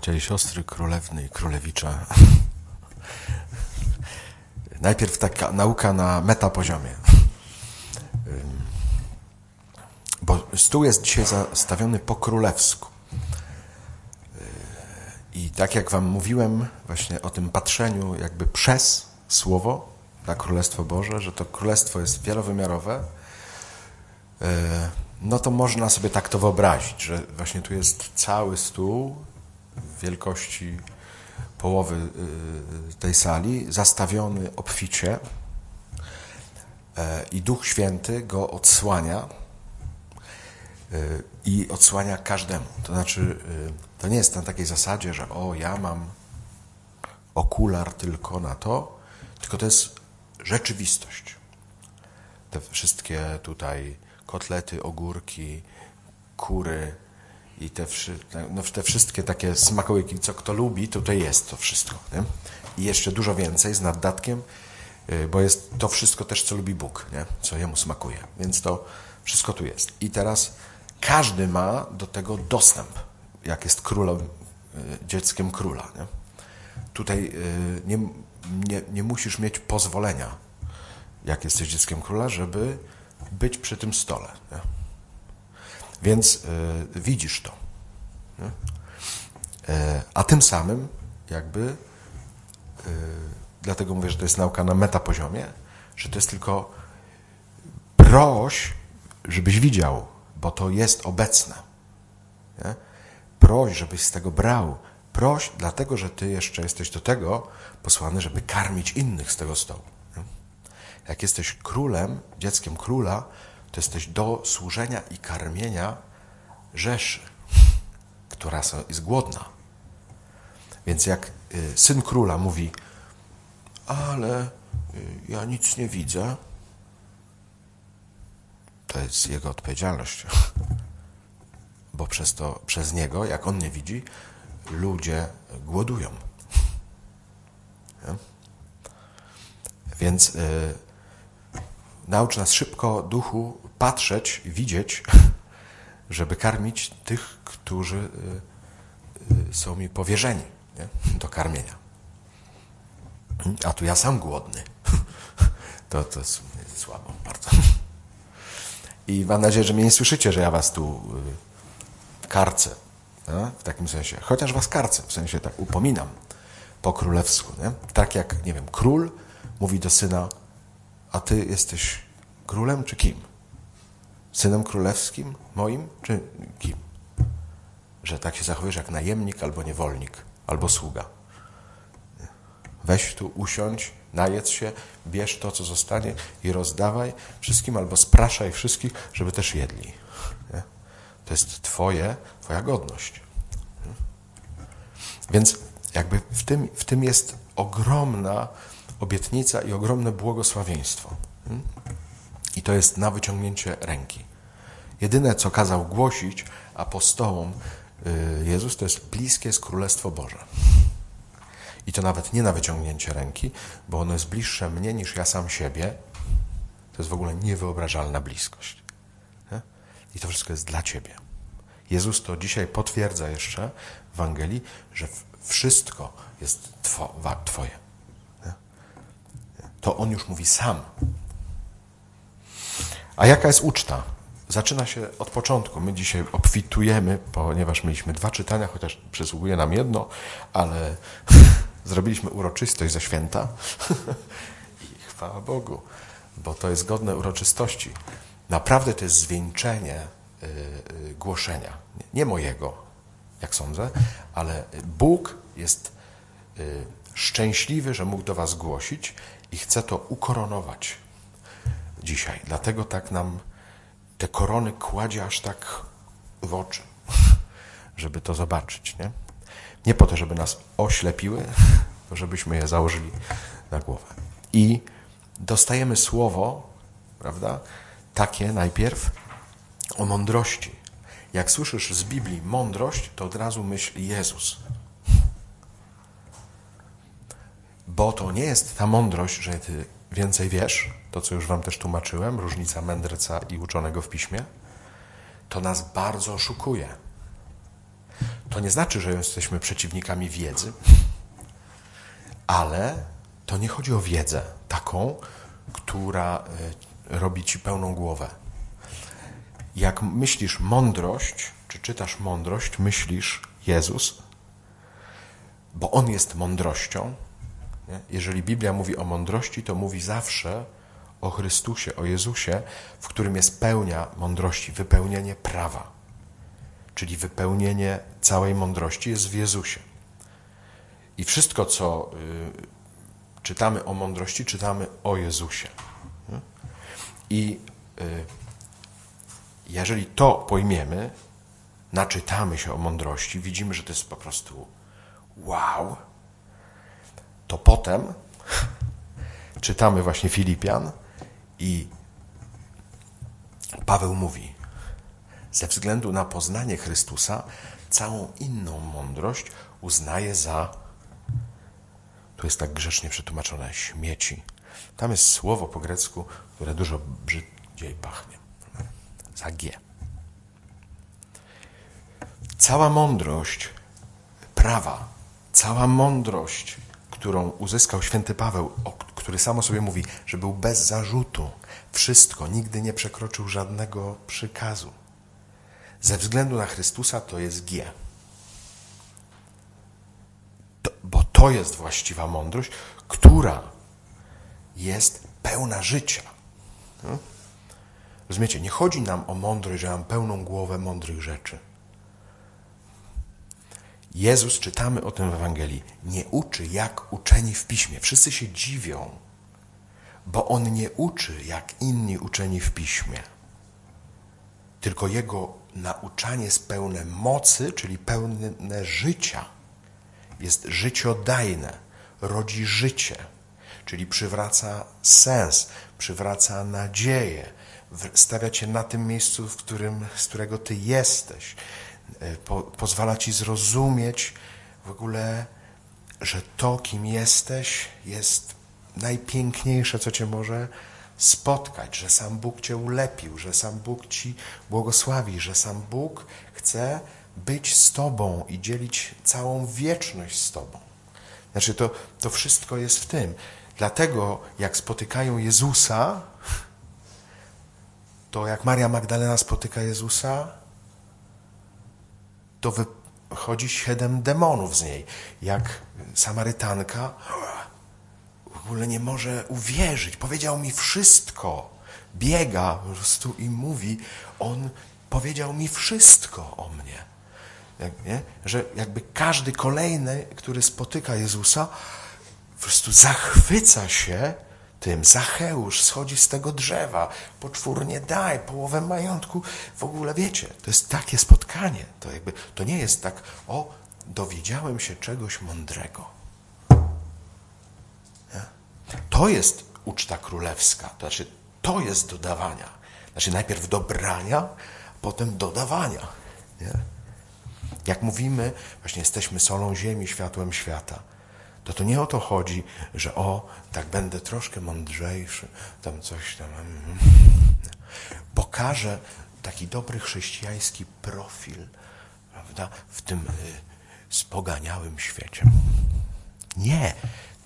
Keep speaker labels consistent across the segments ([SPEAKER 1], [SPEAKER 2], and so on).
[SPEAKER 1] bracia i siostry, królewny i królewicze. Najpierw taka nauka na metapoziomie. Bo stół jest dzisiaj zastawiony po królewsku. I tak jak Wam mówiłem, właśnie o tym patrzeniu jakby przez Słowo na Królestwo Boże, że to Królestwo jest wielowymiarowe, no to można sobie tak to wyobrazić, że właśnie tu jest cały stół wielkości połowy y, tej sali, zastawiony obficie e, i Duch Święty go odsłania y, i odsłania każdemu. To znaczy, y, to nie jest na takiej zasadzie, że o, ja mam okular tylko na to, tylko to jest rzeczywistość. Te wszystkie tutaj kotlety, ogórki, kury i te, no, te wszystkie takie smakołyki, co kto lubi, tutaj jest to wszystko. Nie? I jeszcze dużo więcej z naddatkiem, y, bo jest to wszystko też, co lubi Bóg, nie? co jemu smakuje. Więc to wszystko tu jest. I teraz każdy ma do tego dostęp, jak jest królem, y, dzieckiem króla. Nie? Tutaj y, nie, nie, nie musisz mieć pozwolenia, jak jesteś dzieckiem króla, żeby być przy tym stole. Nie? Więc y, widzisz to. Y, a tym samym jakby, y, dlatego mówię, że to jest nauka na metapoziomie, że to jest tylko proś, żebyś widział, bo to jest obecne. Nie? Proś, żebyś z tego brał. Proś, dlatego że ty jeszcze jesteś do tego posłany, żeby karmić innych z tego stołu. Jak jesteś królem, dzieckiem króla, to jesteś do służenia i karmienia rzeszy, która jest głodna. Więc jak y, syn króla mówi, ale y, ja nic nie widzę, to jest jego odpowiedzialność. Bo przez to, przez niego, jak on nie widzi, ludzie głodują. Więc y, Naucz nas szybko, duchu, patrzeć, widzieć, żeby karmić tych, którzy y, y, są mi powierzeni nie? do karmienia. A tu ja sam głodny. To, to jest słabo bardzo. I mam nadzieję, że mnie nie słyszycie, że ja was tu y, karcę. Nie? W takim sensie. Chociaż was karcę, w sensie tak upominam po królewsku. Nie? Tak jak, nie wiem, król mówi do syna, a ty jesteś królem czy kim? Synem królewskim moim czy kim? Że tak się zachowujesz jak najemnik albo niewolnik, albo sługa. Weź tu, usiądź, najedz się, bierz to, co zostanie i rozdawaj wszystkim, albo spraszaj wszystkich, żeby też jedli. Nie? To jest twoje, twoja godność. Więc jakby w tym, w tym jest ogromna obietnica i ogromne błogosławieństwo. Hmm? I to jest na wyciągnięcie ręki. Jedyne, co kazał głosić apostołom y, Jezus, to jest bliskie jest Królestwo Boże. I to nawet nie na wyciągnięcie ręki, bo ono jest bliższe mnie niż ja sam siebie. To jest w ogóle niewyobrażalna bliskość. Nie? I to wszystko jest dla Ciebie. Jezus to dzisiaj potwierdza jeszcze w Ewangelii, że wszystko jest Twoje to on już mówi sam. A jaka jest uczta? Zaczyna się od początku. My dzisiaj obfitujemy, ponieważ mieliśmy dwa czytania, chociaż przysługuje nam jedno, ale zrobiliśmy uroczystość ze święta. I chwała Bogu, bo to jest godne uroczystości. Naprawdę to jest zwieńczenie y, y, głoszenia. Nie mojego, jak sądzę, ale Bóg jest y, szczęśliwy, że mógł do Was głosić i chce to ukoronować dzisiaj. Dlatego tak nam te korony kładzie aż tak w oczy, żeby to zobaczyć. Nie, nie po to, żeby nas oślepiły, żebyśmy je założyli na głowę. I dostajemy słowo, prawda, takie najpierw o mądrości. Jak słyszysz z Biblii mądrość, to od razu myśl Jezus. Bo to nie jest ta mądrość, że ty więcej wiesz, to co już wam też tłumaczyłem, różnica mędrca i uczonego w piśmie, to nas bardzo oszukuje. To nie znaczy, że jesteśmy przeciwnikami wiedzy, ale to nie chodzi o wiedzę taką, która y, robi ci pełną głowę. Jak myślisz mądrość, czy czytasz mądrość, myślisz Jezus, bo On jest mądrością. Nie? Jeżeli Biblia mówi o mądrości, to mówi zawsze o Chrystusie, o Jezusie, w którym jest pełnia mądrości, wypełnienie prawa. Czyli wypełnienie całej mądrości jest w Jezusie. I wszystko, co y, czytamy o mądrości, czytamy o Jezusie. I y, jeżeli to pojmiemy, naczytamy się o mądrości, widzimy, że to jest po prostu wow, to potem czytamy właśnie Filipian i Paweł mówi, ze względu na poznanie Chrystusa, całą inną mądrość uznaje za, tu jest tak grzecznie przetłumaczone, śmieci. Tam jest słowo po grecku, które dużo brzydziej pachnie. Za G. Cała mądrość prawa, cała mądrość, którą uzyskał święty Paweł, który samo sobie mówi, że był bez zarzutu, wszystko, nigdy nie przekroczył żadnego przykazu. Ze względu na Chrystusa to jest G. To, bo to jest właściwa mądrość, która jest pełna życia. Hmm? Rozumiecie, nie chodzi nam o mądrość, że mam pełną głowę mądrych rzeczy. Jezus, czytamy o tym w Ewangelii, nie uczy jak uczeni w piśmie. Wszyscy się dziwią, bo on nie uczy jak inni uczeni w piśmie. Tylko jego nauczanie jest pełne mocy, czyli pełne życia. Jest życiodajne, rodzi życie, czyli przywraca sens, przywraca nadzieję, stawia cię na tym miejscu, w którym, z którego ty jesteś. E, po, pozwala ci zrozumieć w ogóle, że to, kim jesteś, jest najpiękniejsze, co cię może spotkać, że sam Bóg cię ulepił, że sam Bóg ci błogosławi, że sam Bóg chce być z tobą i dzielić całą wieczność z tobą. Znaczy, to, to wszystko jest w tym. Dlatego, jak spotykają Jezusa, to jak Maria Magdalena spotyka Jezusa, to wychodzi siedem demonów z niej. Jak Samarytanka w ogóle nie może uwierzyć. Powiedział mi wszystko. Biega po prostu i mówi, on powiedział mi wszystko o mnie. Jak, nie? Że jakby każdy kolejny, który spotyka Jezusa, po prostu zachwyca się tym. Zacheusz schodzi z tego drzewa, poczwórnie daj, połowę majątku. W ogóle wiecie, to jest takie spotkanie. To, jakby, to nie jest tak, o, dowiedziałem się czegoś mądrego. Nie? To jest uczta królewska, to znaczy to jest dodawania. Znaczy najpierw dobrania, potem dodawania. Nie? Jak mówimy, właśnie jesteśmy solą ziemi, światłem świata to to nie o to chodzi, że o, tak będę troszkę mądrzejszy, tam coś tam. Mm. Pokażę taki dobry chrześcijański profil prawda, w tym y, spoganiałym świecie. Nie,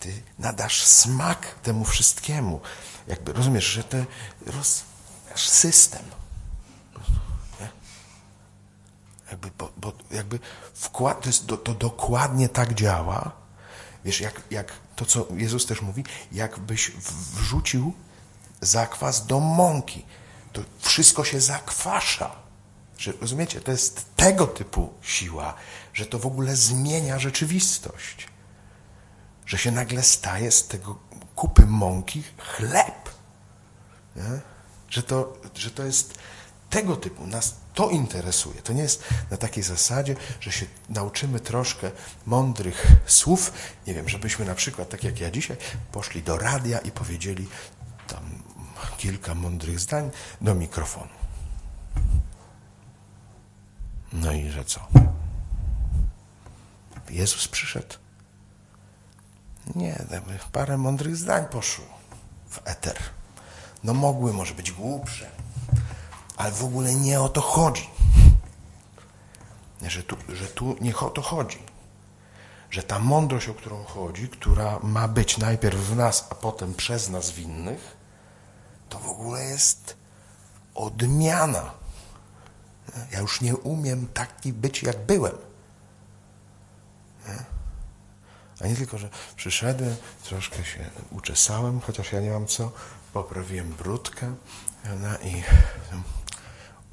[SPEAKER 1] ty nadasz smak temu wszystkiemu. Jakby rozumiesz, że ty rozwijasz system. Nie? Jakby, bo, bo jakby wkład, to, jest, to, to dokładnie tak działa, Wiesz, jak, jak to, co Jezus też mówi, jakbyś wrzucił zakwas do mąki, to wszystko się zakwasza. Że, rozumiecie? To jest tego typu siła, że to w ogóle zmienia rzeczywistość. Że się nagle staje z tego kupy mąki chleb. Nie? Że, to, że to jest tego typu. Nas to interesuje. To nie jest na takiej zasadzie, że się nauczymy troszkę mądrych słów. Nie wiem, żebyśmy na przykład, tak jak ja dzisiaj, poszli do radia i powiedzieli tam kilka mądrych zdań do mikrofonu. No i że co? Jezus przyszedł. Nie, parę mądrych zdań poszło w eter. No mogły może być głupsze, ale w ogóle nie o to chodzi. że tu, że tu nie o to chodzi. Że ta mądrość, o którą chodzi, która ma być najpierw w nas, a potem przez nas w innych, to w ogóle jest odmiana. Ja już nie umiem taki być, jak byłem. A nie tylko, że przyszedłem, troszkę się uczesałem, chociaż ja nie mam co, poprawiłem brudkę no i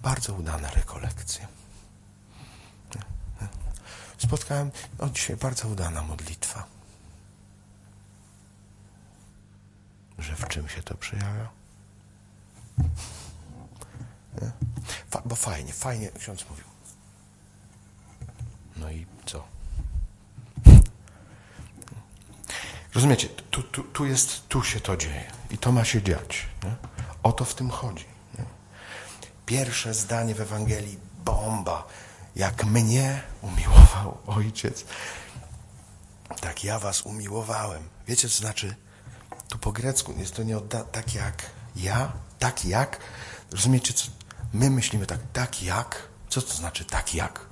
[SPEAKER 1] bardzo udane rekolekcje. Spotkałem, no dzisiaj bardzo udana modlitwa. Że w czym się to przejawia? Fa bo fajnie, fajnie ksiądz mówił. No i co? Rozumiecie, tu, tu, tu, jest, tu się to dzieje i to ma się dziać. Nie? O to w tym chodzi. Pierwsze zdanie w Ewangelii, bomba. Jak mnie umiłował Ojciec, tak ja was umiłowałem. Wiecie, co znaczy? Tu po grecku jest to nie odda, tak jak ja, tak jak. Rozumiecie, co? My myślimy tak, tak jak. Co to znaczy tak jak?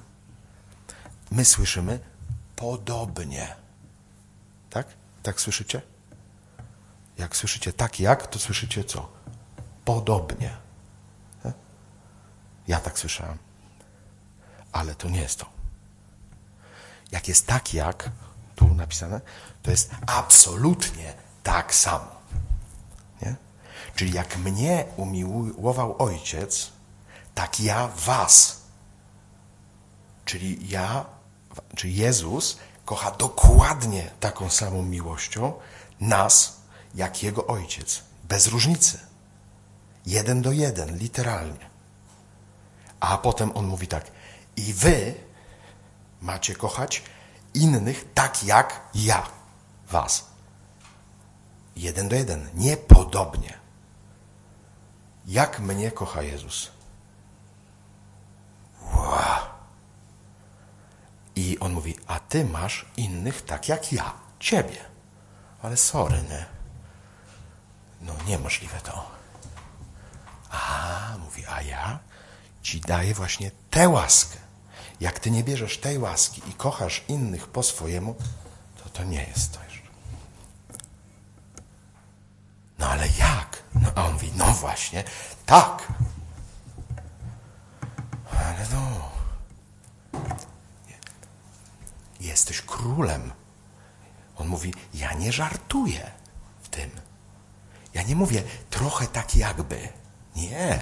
[SPEAKER 1] My słyszymy podobnie. Tak? Tak słyszycie? Jak słyszycie tak jak, to słyszycie co? Podobnie. Ja tak słyszałem. Ale to nie jest to. Jak jest tak jak, tu napisane, to jest absolutnie tak samo. Nie? Czyli jak mnie umiłował Ojciec, tak ja was. Czyli ja, czy Jezus kocha dokładnie taką samą miłością nas, jak Jego Ojciec. Bez różnicy. Jeden do jeden, literalnie. A potem on mówi tak, i wy macie kochać innych tak jak ja was. Jeden do jeden, niepodobnie. Jak mnie kocha Jezus. Wow. I on mówi, a ty masz innych tak jak ja, ciebie. Ale sorry, nie? No niemożliwe to. A, mówi, a ja ci daję właśnie tę łaskę. Jak ty nie bierzesz tej łaski i kochasz innych po swojemu, to to nie jest to jeszcze. No ale jak? No a on mówi, no właśnie, tak. Ale no, jesteś królem. On mówi, ja nie żartuję w tym. Ja nie mówię trochę tak jakby. Nie.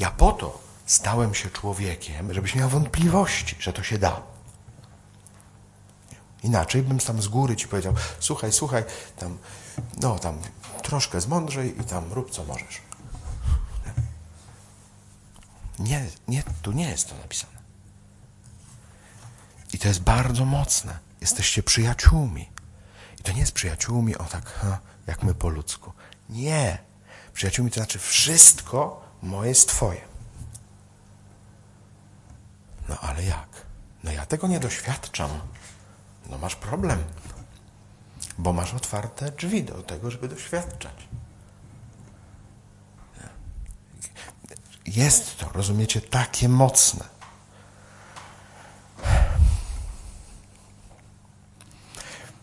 [SPEAKER 1] Ja po to stałem się człowiekiem, żebyś miał wątpliwości, że to się da. Inaczej bym tam z góry ci powiedział, słuchaj, słuchaj, tam, no tam troszkę zmądrzej i tam rób co możesz. Nie, nie, tu nie jest to napisane. I to jest bardzo mocne. Jesteście przyjaciółmi. I to nie jest przyjaciółmi, o tak, ha, jak my po ludzku. Nie. Przyjaciółmi to znaczy wszystko moje jest Twoje. No ale jak? No ja tego nie doświadczam. No masz problem. Bo masz otwarte drzwi do tego, żeby doświadczać. Jest to, rozumiecie, takie mocne.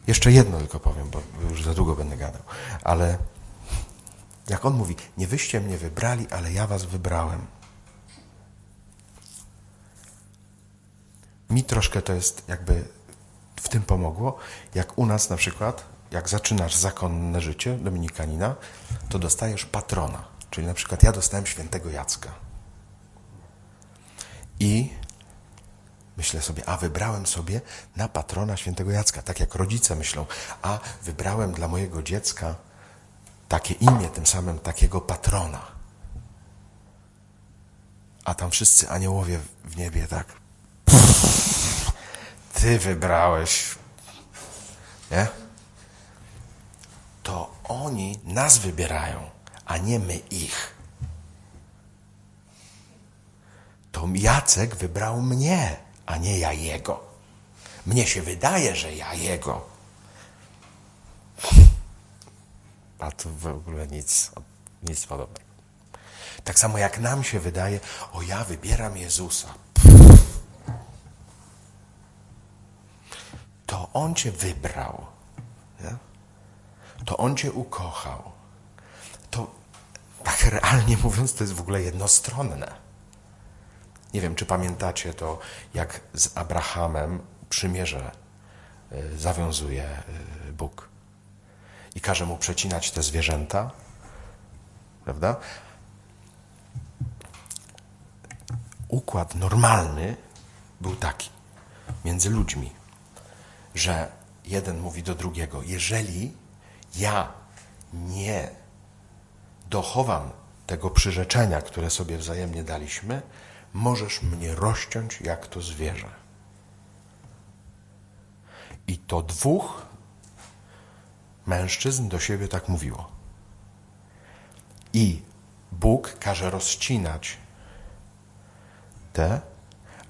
[SPEAKER 1] Jeszcze jedno tylko powiem, bo już za długo będę gadał. Ale jak on mówi, nie wyście mnie wybrali, ale ja was wybrałem. Mi troszkę to jest jakby w tym pomogło. Jak u nas na przykład, jak zaczynasz zakonne życie dominikanina, to dostajesz patrona. Czyli na przykład ja dostałem świętego Jacka. I myślę sobie, a wybrałem sobie na patrona świętego Jacka, tak jak rodzice myślą, a wybrałem dla mojego dziecka takie imię, tym samym takiego patrona. A tam wszyscy aniołowie w niebie tak. Ty wybrałeś. Nie? To oni nas wybierają, a nie my ich. To Jacek wybrał mnie, a nie ja jego. Mnie się wydaje, że ja jego. A tu w ogóle nic, nic podobnego. Tak samo jak nam się wydaje, o ja wybieram Jezusa. To On cię wybrał. Nie? To On cię ukochał. To tak realnie mówiąc, to jest w ogóle jednostronne. Nie wiem, czy pamiętacie to, jak z Abrahamem przymierze y, zawiązuje y, Bóg i każe mu przecinać te zwierzęta, prawda? Układ normalny był taki między ludźmi, że jeden mówi do drugiego: Jeżeli ja nie dochowam tego przyrzeczenia, które sobie wzajemnie daliśmy, możesz mnie rozciąć jak to zwierzę. I to dwóch mężczyzn do siebie tak mówiło. I Bóg każe rozcinać te,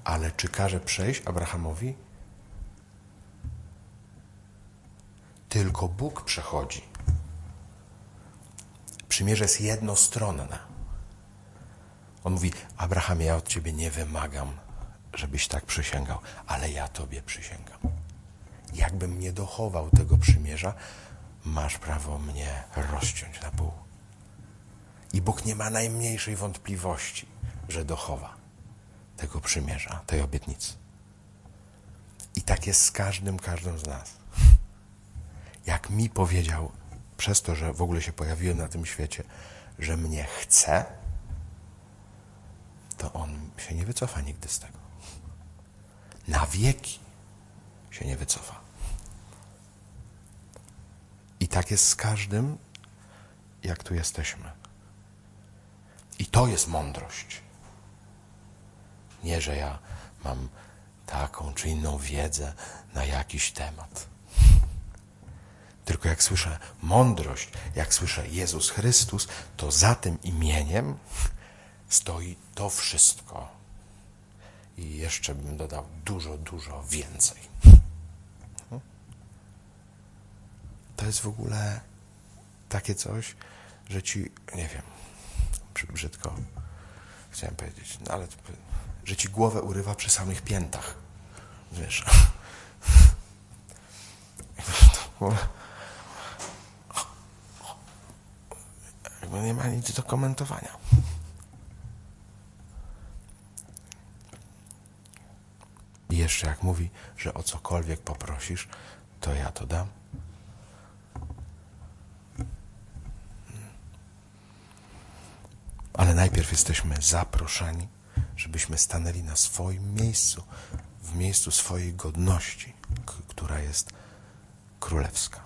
[SPEAKER 1] ale czy każe przejść Abrahamowi? Tylko Bóg przechodzi. Przymierze jest jednostronne. On mówi: Abrahamie, ja od ciebie nie wymagam, żebyś tak przysięgał, ale ja tobie przysięgam. Jakbym nie dochował tego przymierza, masz prawo mnie rozciąć na pół. I Bóg nie ma najmniejszej wątpliwości, że dochowa tego przymierza, tej obietnicy. I tak jest z każdym, każdym z nas. Jak mi powiedział, przez to, że w ogóle się pojawiłem na tym świecie, że mnie chce, to on się nie wycofa nigdy z tego. Na wieki się nie wycofa. I tak jest z każdym, jak tu jesteśmy. I to jest mądrość. Nie, że ja mam taką czy inną wiedzę na jakiś temat. Tylko jak słyszę mądrość, jak słyszę Jezus Chrystus, to za tym imieniem stoi to wszystko. I jeszcze bym dodał dużo, dużo więcej. To jest w ogóle takie coś, że ci, nie wiem, brzydko chciałem powiedzieć, no ale że ci głowę urywa przy samych piętach. Wiesz. Jakby nie ma nic do komentowania. I jeszcze jak mówi, że o cokolwiek poprosisz, to ja to dam. Ale najpierw jesteśmy zaproszeni, żebyśmy stanęli na swoim miejscu, w miejscu swojej godności, która jest królewska.